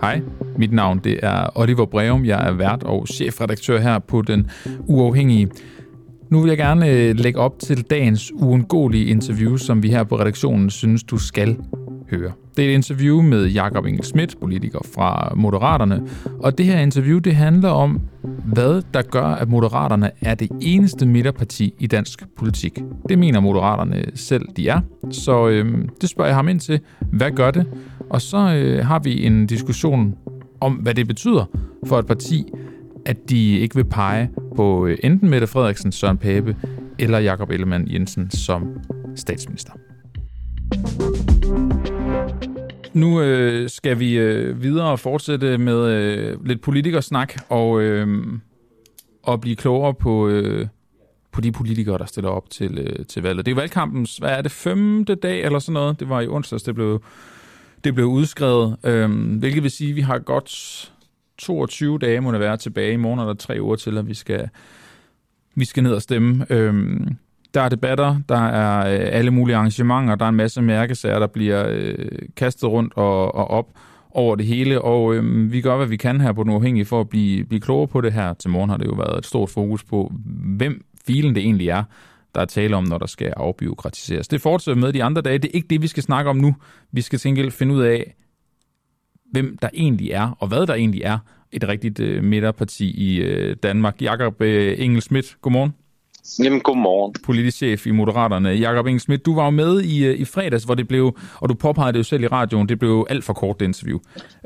Hej, mit navn det er Oliver Breum. Jeg er vært og chefredaktør her på Den Uafhængige. Nu vil jeg gerne øh, lægge op til dagens uundgåelige interview, som vi her på redaktionen synes, du skal høre. Det er et interview med Jakob Engel Schmidt, politiker fra Moderaterne, og det her interview det handler om, hvad der gør, at Moderaterne er det eneste midterparti i dansk politik. Det mener Moderaterne selv, de er, så øh, det spørger jeg ham ind til. Hvad gør det? Og så øh, har vi en diskussion om, hvad det betyder for et parti, at de ikke vil pege på øh, enten Mette Frederiksen, Søren Pape eller Jakob Ellemann Jensen som statsminister. Nu øh, skal vi øh, videre og fortsætte med øh, lidt politikersnak og, øh, og blive klogere på, øh, på de politikere, der stiller op til, øh, til valget. Det er valgkampens, hvad er det, femte dag eller sådan noget? Det var i onsdags, det blev, det blev udskrevet, øh, hvilket vil sige, at vi har godt 22 dage, må det være, tilbage. I morgen er der tre uger til, at vi skal, vi skal ned og stemme. Øh, der er debatter, der er øh, alle mulige arrangementer, der er en masse mærkesager, der bliver øh, kastet rundt og, og op over det hele, og øh, vi gør, hvad vi kan her på Den Uafhængige for at blive, blive klogere på det her. Til morgen har det jo været et stort fokus på, hvem filen det egentlig er, der er tale om, når der skal afbiokratiseres. Det fortsætter med de andre dage. Det er ikke det, vi skal snakke om nu. Vi skal tænke finde ud af, hvem der egentlig er, og hvad der egentlig er et rigtigt øh, midterparti i øh, Danmark. Jakob øh, Engel Schmidt, godmorgen. Jamen, godmorgen. Politisk chef i Moderaterne. Jakob Engelsmidt, du var jo med i, øh, i fredags, hvor det blev, og du påpegede det jo selv i radioen, det blev alt for kort, det interview.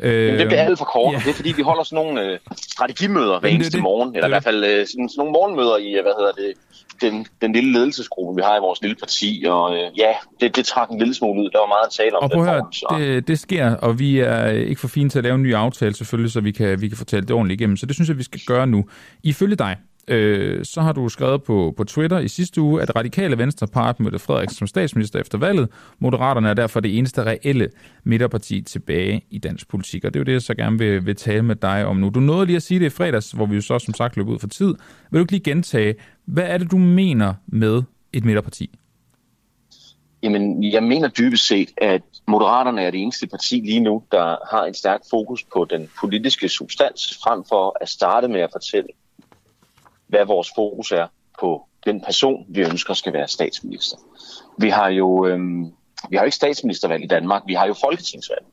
Jamen, det blev alt for kort, ja. det er fordi, vi holder sådan nogle øh, strategimøder hver eneste det, morgen, eller det. i hvert fald øh, sådan, sådan nogle morgenmøder i, øh, hvad hedder det, den, den lille ledelsesgruppe, vi har i vores lille parti, og øh, ja, det, det trak en lille smule ud. Der var meget at tale om. Og prøv at høre, det, det sker, og vi er ikke for fine til at lave en ny aftale selvfølgelig, så vi kan, vi kan fortælle det ordentligt igennem. Så det synes jeg, vi skal gøre nu. Ifølge dig, øh, så har du skrevet på, på Twitter i sidste uge, at radikale venstre part Mette Frederiksen som statsminister efter valget. Moderaterne er derfor det eneste reelle midterparti tilbage i dansk politik. Og det er jo det, jeg så gerne vil, vil tale med dig om nu. Du nåede lige at sige det i fredags, hvor vi jo så som sagt løb ud for tid. Vil du ikke lige gentage, hvad er det, du mener med et midterparti? Jamen, jeg mener dybest set, at Moderaterne er det eneste parti lige nu, der har en stærk fokus på den politiske substans, frem for at starte med at fortælle, hvad vores fokus er på den person, vi ønsker skal være statsminister. Vi har jo, øhm, vi har jo ikke statsministervalg i Danmark, vi har jo folketingsvalg.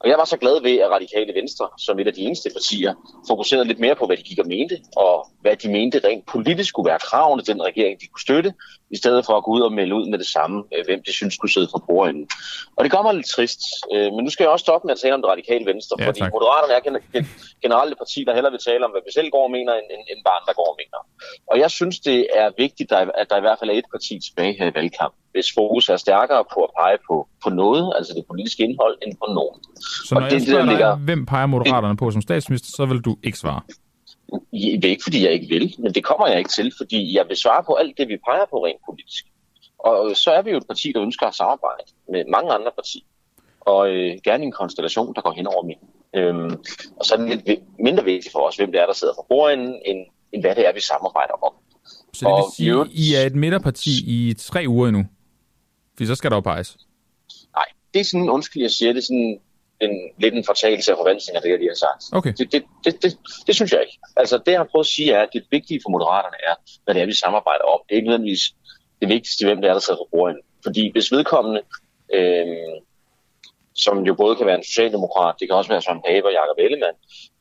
Og jeg var så glad ved, at Radikale Venstre, som et af de eneste partier, fokuserede lidt mere på, hvad de gik og mente, og hvad de mente rent politisk skulle være kravene til den regering, de kunne støtte, i stedet for at gå ud og melde ud med det samme, øh, hvem de synes skulle sidde for bordenden. Og det kommer lidt trist. Øh, men nu skal jeg også stoppe med at tale om det radikale venstre, ja, fordi tak. Moderaterne er generelt et parti, der heller vil tale om, hvad vi selv går og mener, end, end bare andre går og mener. Og jeg synes, det er vigtigt, at der i hvert fald er et parti tilbage her i valgkampen, hvis fokus er stærkere på at pege på, på noget, altså det politiske indhold, end på nogen. Så når og jeg det, spørger dig, ligger, hvem peger Moderaterne på som statsminister, så vil du ikke svare? Det er ikke, fordi jeg ikke vil, men det kommer jeg ikke til, fordi jeg vil svare på alt det, vi peger på rent politisk. Og så er vi jo et parti, der ønsker at samarbejde med mange andre partier, og øh, gerne en konstellation, der går hen over midten. Øhm, og så er det lidt mindre vigtigt for os, hvem det er, der sidder for bordenden, end, end hvad det er, vi samarbejder om. Så det vil sige, at I er et midterparti i tre uger endnu? For så skal der jo peges. Nej, det er sådan, undskyld, jeg siger det, sådan en, lidt en fortalelse af forventninger, af det, jeg lige har sagt. Okay. Det, det, det, det, det synes jeg ikke. Altså det, jeg har prøvet at sige, er, at det vigtige for Moderaterne er, hvad det er, vi samarbejder om. Det er ikke nødvendigvis det vigtigste, hvem det er, der sidder for bordet. Fordi hvis vedkommende, øh, som jo både kan være en socialdemokrat, det kan også være Søren Pape og Jacob Ellemann,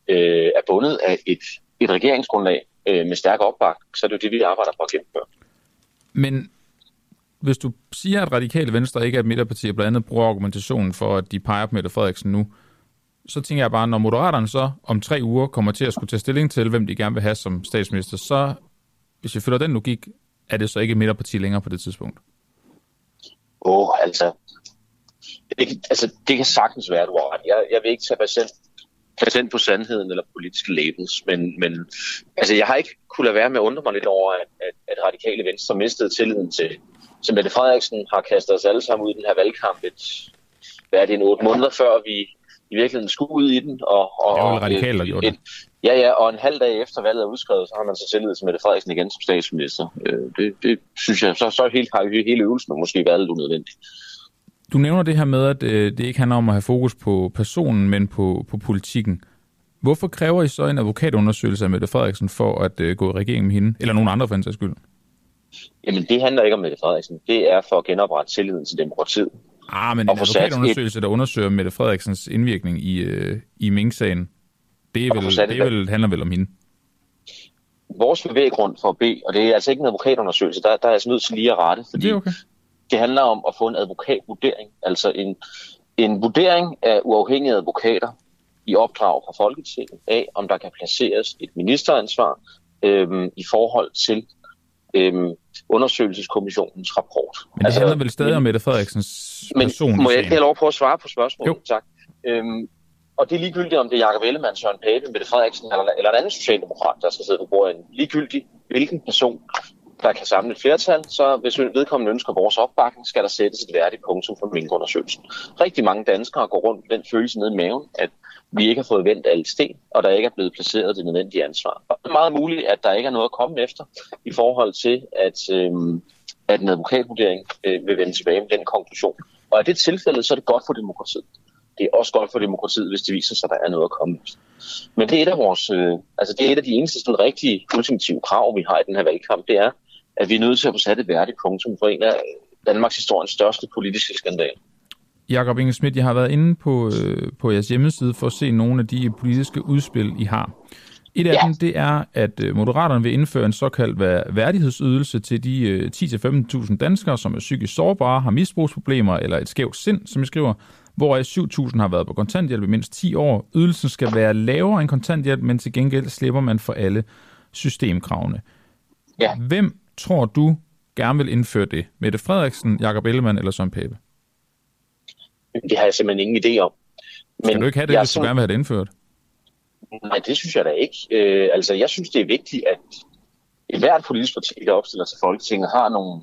øh, er bundet af et, et regeringsgrundlag øh, med stærk opbakning, så er det jo det, vi arbejder på at gennemføre. Men hvis du siger, at Radikale Venstre ikke er et midterparti, og blandt andet bruger argumentationen for, at de peger på Mette Frederiksen nu, så tænker jeg bare, når Moderaterne så om tre uger kommer til at skulle tage stilling til, hvem de gerne vil have som statsminister, så hvis jeg følger den logik, er det så ikke et midterparti længere på det tidspunkt? Åh, oh, altså, det, altså, det kan sagtens være, du har ret. Jeg, jeg vil ikke tage patient, patent på sandheden eller politiske labels, men, men altså, jeg har ikke kunne lade være med at undre mig lidt over, at, at, at radikale venstre mistede tilliden til, til Mette Frederiksen har kastet os alle sammen ud i den her valgkamp et, hvad er det, en otte måneder før vi i virkeligheden skulle ud i den. Og, og, det var radikalt, et, et, Ja, ja, og en halv dag efter valget er udskrevet, så har man så tillid til Mette Frederiksen igen som statsminister. Øh, det, det synes jeg, så, så helt, har hele øvelsen måske været lidt unødvendigt. Du nævner det her med, at øh, det ikke handler om at have fokus på personen, men på, på politikken. Hvorfor kræver I så en advokatundersøgelse af Mette Frederiksen for at øh, gå i regering med hende, eller nogen andre for en sags skyld? Jamen, det handler ikke om Mette Frederiksen. Det er for at genoprette tilliden til demokratiet. Ah, men en advokatundersøgelse, et... der undersøger Mette Frederiksens indvirkning i, øh, i Mink-sagen, det, er vel, det er vel, handler vel om hende? Vores bevæggrund for at bede, og det er altså ikke en advokatundersøgelse, der, der er jeg altså nødt til lige at rette, fordi det, okay. det handler om at få en advokatvurdering, altså en, en vurdering af uafhængige advokater i opdrag fra Folketinget af, om der kan placeres et ministeransvar øhm, i forhold til øhm, undersøgelseskommissionens rapport. Men det altså, handler vel stadig men, om Mette Frederiksens person? Men må jeg ikke have lov på at svare på spørgsmålet? Jo. Tak. Øhm, og det er ligegyldigt, om det er Jacob Ellemann, Søren Pape, Mette Frederiksen eller, eller en anden socialdemokrat, der skal sidde på bordet. Ligegyldigt, hvilken person, der kan samle et flertal, så hvis vedkommende ønsker vores opbakning, skal der sættes et værdigt punktum for minkundersøgelsen. Rigtig mange danskere går rundt med den følelse ned i maven, at vi ikke har fået vendt alle sten, og der ikke er blevet placeret det nødvendige ansvar. Og det er meget muligt, at der ikke er noget at komme efter i forhold til, at, øh, at en advokatvurdering øh, vil vende tilbage med den konklusion. Og i det tilfælde, så er det godt for demokratiet. Det er også godt for demokratiet, hvis det viser sig, at der er noget at komme efter. Men det er et af vores, øh, altså det er et af de eneste sådan, rigtige ultimative krav, vi har i den her valgkamp, det er, at vi er nødt til at få sat et værdigt punktum for en af Danmarks historiens største politiske skandaler. Jakob Inge Schmidt, jeg har været inde på, øh, på jeres hjemmeside for at se nogle af de politiske udspil, I har. Et af ja. dem, det er, at øh, Moderaterne vil indføre en såkaldt værdighedsydelse til de øh, 10-15.000 danskere, som er psykisk sårbare, har misbrugsproblemer eller et skævt sind, som I skriver, hvor 7.000 har været på kontanthjælp i mindst 10 år. Ydelsen skal være lavere end kontanthjælp, men til gengæld slipper man for alle systemkravene. Ja. Hvem tror du gerne vil indføre det? Mette Frederiksen, Jakob Ellemann eller Søren Pape? Det har jeg simpelthen ingen idé om. Men Skal du ikke have det, hvis du gerne vil have det indført? Nej, det synes jeg da ikke. Øh, altså, jeg synes, det er vigtigt, at et hvert politisk parti, der opstiller til Folketinget, har nogle,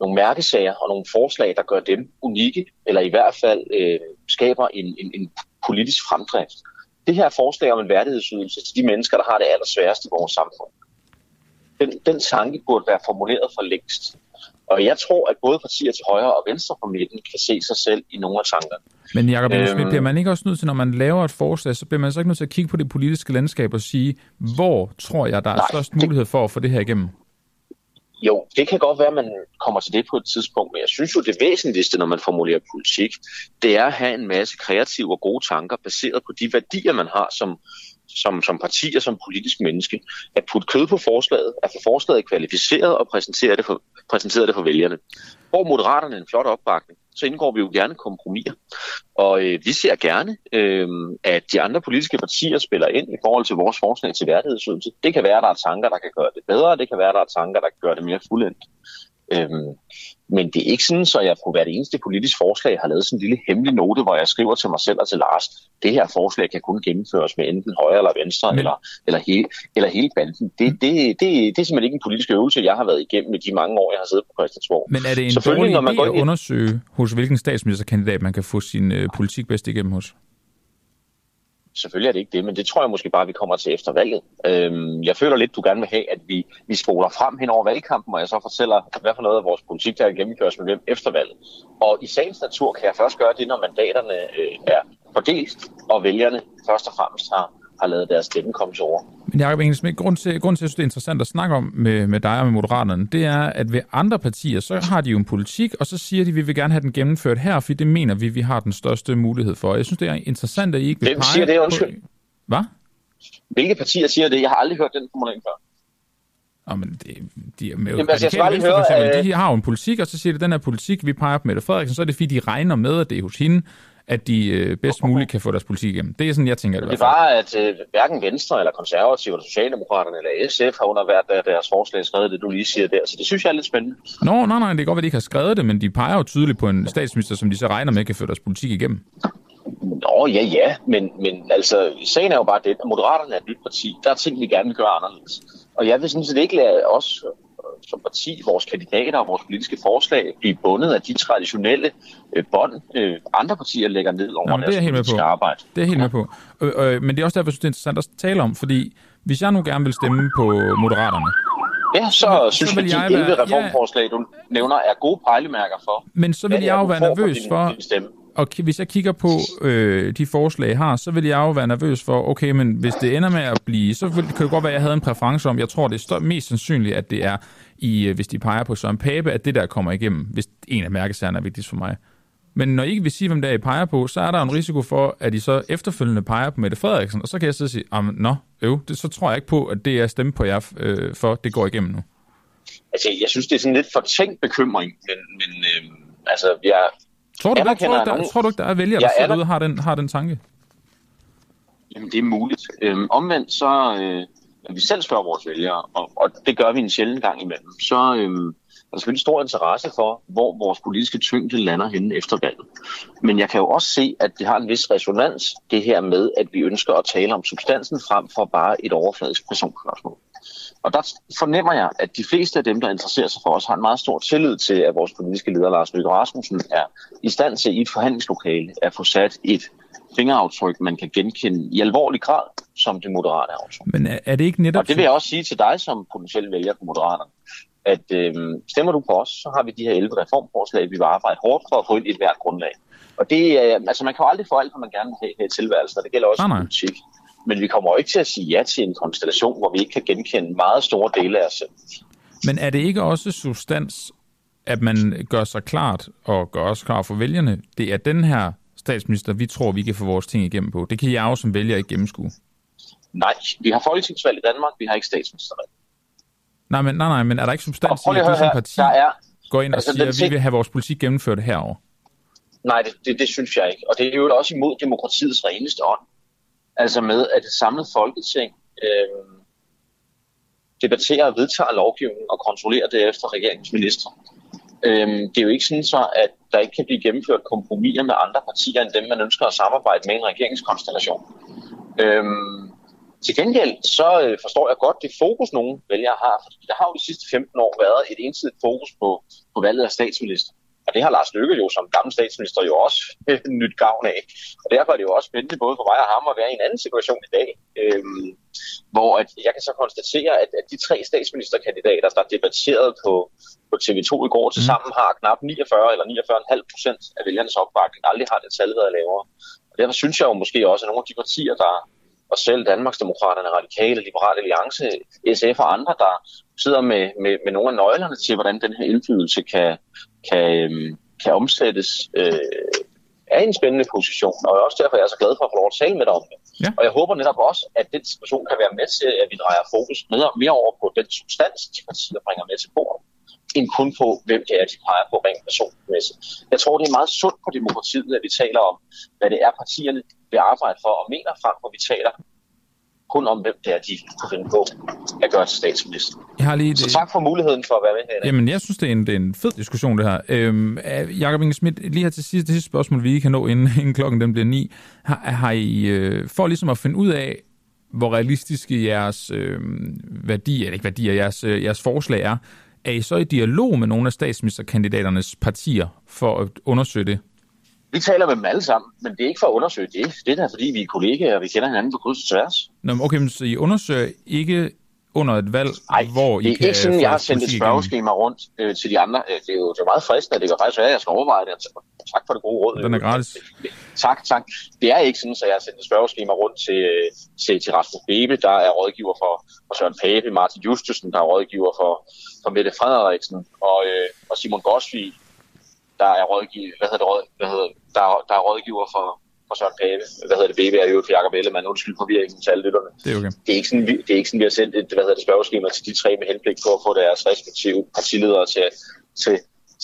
nogle mærkesager og nogle forslag, der gør dem unikke, eller i hvert fald øh, skaber en, en, en politisk fremdrift. Det her forslag om en værdighedsydelse til de mennesker, der har det allersværeste i vores samfund, den, den tanke burde være formuleret for længst. Og jeg tror, at både partier til højre og venstre på midten kan se sig selv i nogle af tankerne. Men Jacob øhm, bliver man ikke også nødt til, når man laver et forslag, så bliver man så ikke nødt til at kigge på det politiske landskab og sige, hvor tror jeg, der er nej, størst det, mulighed for at få det her igennem? Jo, det kan godt være, at man kommer til det på et tidspunkt, men jeg synes jo, det væsentligste, når man formulerer politik, det er at have en masse kreative og gode tanker, baseret på de værdier, man har som, som, som parti og som politisk menneske, at putte kød på forslaget, at få forslaget kvalificeret og præsentere det for, præsentere det for vælgerne. Hvor Moderaterne en flot opbakning, så indgår vi jo gerne kompromiser. Og øh, vi ser gerne, øh, at de andre politiske partier spiller ind i forhold til vores forslag til værdighedsydelse. Det kan være, at der er tanker, der kan gøre det bedre, det kan være, at der er tanker, der kan gøre det mere fuldendt. Øhm, men det er ikke sådan, så jeg på hvert eneste politisk forslag har lavet sådan en lille hemmelig note, hvor jeg skriver til mig selv og til Lars, det her forslag kan kun gennemføres med enten højre eller venstre, men... eller, eller, hele, eller hele banden. Det, det, det, det er simpelthen ikke en politisk øvelse, jeg har været igennem med de mange år, jeg har siddet på Christiansborg. Men er det en dårlig når man går at undersøge, hos hvilken statsministerkandidat man kan få sin øh, politik bedst igennem hos? Selvfølgelig er det ikke det, men det tror jeg måske bare, vi kommer til efter valget. Øhm, jeg føler lidt, du gerne vil have, at vi, vi spoler frem hen over valgkampen, og jeg så fortæller, hvad for noget af vores politik, der gennemføres med hvem efter valget. Og i sagens natur kan jeg først gøre det, når mandaterne øh, er fordelt, og vælgerne først og fremmest har, har lavet deres stemme komme til ord. Men Jacob Engelsmith, grund til, grund til, at det er interessant at snakke om med, med dig og med Moderaterne, det er, at ved andre partier, så har de jo en politik, og så siger de, at vi vil gerne have den gennemført her, fordi det mener vi, vi har den største mulighed for. Jeg synes, det er interessant, at I ikke vil Hvem siger det, undskyld? På... Hvad? Hvilke partier siger det? Jeg har aldrig hørt den formulering før. Oh, men det, de, med Jamen, altså, jeg venstre, høre, eksempel, de har jo en politik, og så siger de, at den her politik, vi peger på Mette Frederiksen, så er det fordi, de regner med, at det er hos hende, at de øh, bedst muligt kan få deres politik igennem. Det er sådan, jeg tænker det. Det bare, at øh, hverken Venstre eller Konservative eller Socialdemokraterne eller SF har under hvert deres forslag skrevet det, du lige siger der. Så det synes jeg er lidt spændende. Nå, nej, nej, det er godt, at de ikke har skrevet det, men de peger jo tydeligt på en statsminister, som de så regner med kan få deres politik igennem. Nå, ja, ja, men, men altså, sagen er jo bare det, at Moderaterne er et nyt parti. Der er ting, vi gerne vil gøre anderledes. Og jeg vil sådan set ikke lade os som parti, vores kandidater og vores politiske forslag blive bundet af de traditionelle øh, bånd, øh, andre partier lægger ned over Nå, det er jeg helt med på. arbejde. Det er helt med på. Øh, øh, men det er også derfor, jeg synes, det er interessant at tale om, fordi hvis jeg nu gerne vil stemme på Moderaterne, Ja, så, så synes jeg, at de 11 reformforslag, du nævner, er gode pejlemærker for. Men så vil jeg jo være nervøs for, og hvis jeg kigger på øh, de forslag, jeg har, så vil jeg jo være nervøs for, okay, men hvis det ender med at blive, så vil, kan det godt være, at jeg havde en præference om, jeg tror, det er mest sandsynligt, at det er, i, øh, hvis de peger på Søren Pape, at det der kommer igennem, hvis en af mærkesagerne er vigtigst for mig. Men når I ikke vil sige, hvem der I peger på, så er der en risiko for, at I så efterfølgende peger på Mette Frederiksen, og så kan jeg så sige, nå, øv, det, så tror jeg ikke på, at det er stemme på jer øh, for, det går igennem nu. Altså, jeg synes, det er sådan lidt for tænkt bekymring, men, men øh, altså, jeg, Tror du, det, tror, du, der, tror du ikke, der er vælgere, der sidder ude og har den, har den tanke? Jamen, det er muligt. Øhm, omvendt så, øh, når vi selv spørger vores vælgere, og, og det gør vi en sjældent gang imellem, så øh, er der selvfølgelig stor interesse for, hvor vores politiske tyngde lander henne efter valget. Men jeg kan jo også se, at det har en vis resonans, det her med, at vi ønsker at tale om substansen frem for bare et overfladisk personspørgsmål. Og der fornemmer jeg, at de fleste af dem, der interesserer sig for os, har en meget stor tillid til, at vores politiske leder, Lars Løkke Rasmussen, er i stand til i et forhandlingslokale at få sat et fingeraftryk, man kan genkende i alvorlig grad som det moderate aftryk. Men er det ikke netop... Og det vil jeg også sige til dig som potentiel vælger på Moderaterne, at øh, stemmer du på os, så har vi de her 11 reformforslag, vi vil arbejde hårdt for at få ind i et hvert grundlag. Og det, øh, altså man kan jo aldrig få alt, hvad man gerne vil have i tilværelsen, og det gælder også nej, nej. politik. Men vi kommer jo ikke til at sige ja til en konstellation, hvor vi ikke kan genkende meget store dele af os selv. Men er det ikke også substans, at man gør sig klart, og gør os klar for vælgerne, det er den her statsminister, vi tror, vi kan få vores ting igennem på. Det kan jeg også som vælger ikke gennemskue. Nej, vi har folketingsvalg i Danmark, vi har ikke statsministervalg. Nej, men, nej, nej, men er der ikke substans i, at du som parti der er, går ind og altså, siger, at vi vil have vores politik gennemført herover? Nej, det, det, det synes jeg ikke. Og det er jo også imod demokratiets reneste ånd. Altså med, at det samlede folketing øh, debatterer og vedtager lovgivningen og kontrollerer det efter regeringsminister. Øh, det er jo ikke sådan så, at der ikke kan blive gennemført kompromiser med andre partier end dem, man ønsker at samarbejde med en regeringskonstellation. Øh, til gengæld så øh, forstår jeg godt det fokus, nogle vælgere har, fordi der har jo de sidste 15 år været et ensidigt fokus på, på valget af statsminister. Og det har Lars Løkke jo som gammel statsminister jo også nyt gavn af. Og derfor er det jo også spændende både for mig og ham at være i en anden situation i dag, øhm, hvor at jeg kan så konstatere, at, at de tre statsministerkandidater, der debatteret på, på TV2 i går, til mm. sammen har knap 49 eller 49,5 procent af vælgernes opbakning. Aldrig har det tal været lavere. Og derfor synes jeg jo måske også, at nogle af de partier, der og selv Danmarksdemokraterne, Radikale, Liberale Alliance, SF og andre, der sidder med, med, med nogle af nøglerne til, hvordan den her indflydelse kan, kan, øhm, kan omsættes, øh, er i en spændende position. Og også derfor er jeg så glad for at få lov at tale med dig om det. Ja. Og jeg håber netop også, at den situation kan være med til, at vi drejer fokus mere, mere over på den substans, de partier bringer med til bordet, end kun på, hvem det er, de peger på rent personmæssigt. Jeg tror, det er meget sundt på demokratiet, at vi taler om, hvad det er, partierne vil arbejde for og mener frem, hvor vi taler kun om, hvem det er, de kunne finde på at gøre til statsminister. Jeg har lige det... Så tak for muligheden for at være med her. Jamen, jeg synes, det er en, det er en fed diskussion, det her. Øhm, Jakob Inge Schmidt, lige her til sidste, sidste spørgsmål, vi kan nå, inden, inden klokken den bliver ni. Har, har I, øh, for ligesom at finde ud af, hvor realistiske jeres øh, værdier, eller ikke værdier, jeres, øh, jeres forslag er, er I så i dialog med nogle af statsministerkandidaternes partier for at undersøge det? Vi taler med dem alle sammen, men det er ikke for at undersøge det. Det er da, fordi vi er kollegaer, og vi kender hinanden på kryds og tværs. Nå, okay, men så I undersøger ikke under et valg, Ej, hvor I det er ikke sådan, jeg har sendt et spørgeskema rundt øh, til de andre. Øh, det er jo det er meget fristende, det kan faktisk være, at jeg skal overveje det. Tak for det gode råd. Den er gratis. Tak, tak. Det er ikke sådan, at jeg har sendt et spørgeskema rundt til, til, til Rasmus Bebe, der er rådgiver for, for Søren Pape, Martin Justusen, der er rådgiver for, for Mette Frederiksen, og, øh, og Simon Gosvig, der er rådgiver, hvad hedder det, råd, hvad hedder, der, der er rådgiver for, for Søren Pape. Hvad hedder det, BB er jo for Jacob Ellemann. Undskyld forvirringen til alle lytterne. Det er okay. Det er ikke sådan, vi, det er ikke sådan, vi har sendt et hvad hedder det, spørgeskema til de tre med henblik på at få deres respektive partiledere til, til,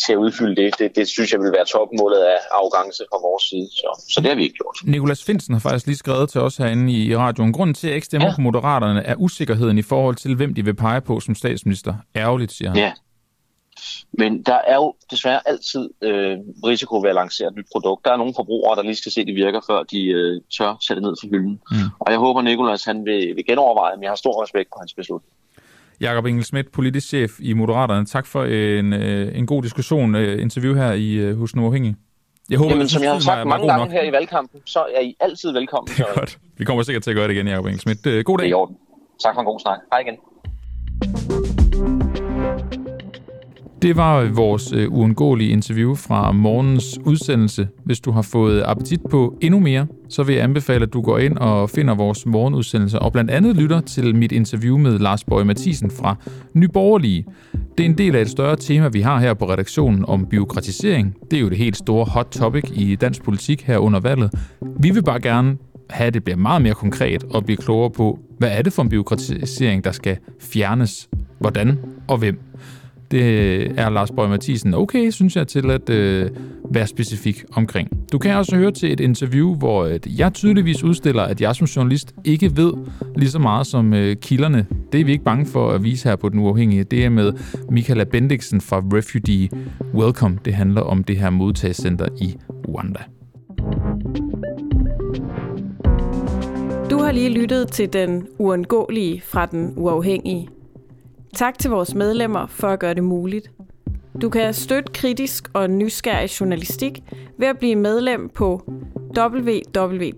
til at udfylde det. det. Det synes jeg vil være topmålet af arrogance fra vores side. Så, så det har vi ikke gjort. Nikolas Finsen har faktisk lige skrevet til os herinde i radioen. Grunden til, at jeg ikke stemmer ja. på Moderaterne er usikkerheden i forhold til, hvem de vil pege på som statsminister. Ærgerligt, siger han. Ja, men der er jo desværre altid øh, risiko ved at lancere et nyt produkt. Der er nogle forbrugere, der lige skal se, det virker, før de øh, tør sætte ned for hylden. Mm. Og jeg håber, Nikolas han vil, vil genoverveje, men jeg har stor respekt på hans beslutning. Jakob Engel Schmidt, politisk chef i Moderaterne. Tak for en, øh, en god diskussion, øh, interview her i øh, hos Uafhængig. Jeg håber, Jamen, som jeg har sagt mange gange nok. her i valgkampen, så er I altid velkommen. Det er godt. Vi kommer sikkert til at gøre det igen, Jacob Engel Schmidt. God dag. Det er i orden. Tak for en god snak. Hej igen. Det var vores øh, uundgåelige interview fra morgens udsendelse. Hvis du har fået appetit på endnu mere, så vil jeg anbefale, at du går ind og finder vores morgenudsendelse og blandt andet lytter til mit interview med Lars Bøge Mathisen fra Nyborgerlige. Det er en del af et større tema, vi har her på redaktionen om byråkratisering. Det er jo det helt store hot topic i dansk politik her under valget. Vi vil bare gerne have, at det bliver meget mere konkret og blive klogere på, hvad er det for en byråkratisering, der skal fjernes, hvordan og hvem. Det øh, er Lars Bøge Mathisen okay, synes jeg, til at øh, være specifik omkring. Du kan også høre til et interview, hvor at jeg tydeligvis udstiller, at jeg som journalist ikke ved lige så meget som øh, kilderne. Det er vi ikke bange for at vise her på Den Uafhængige. Det er med Michaela Bendiksen fra Refugee Welcome. Det handler om det her modtagscenter i Rwanda. Du har lige lyttet til Den Uundgåelige fra Den Uafhængige. Tak til vores medlemmer for at gøre det muligt. Du kan støtte kritisk og nysgerrig journalistik ved at blive medlem på www.duah.dk.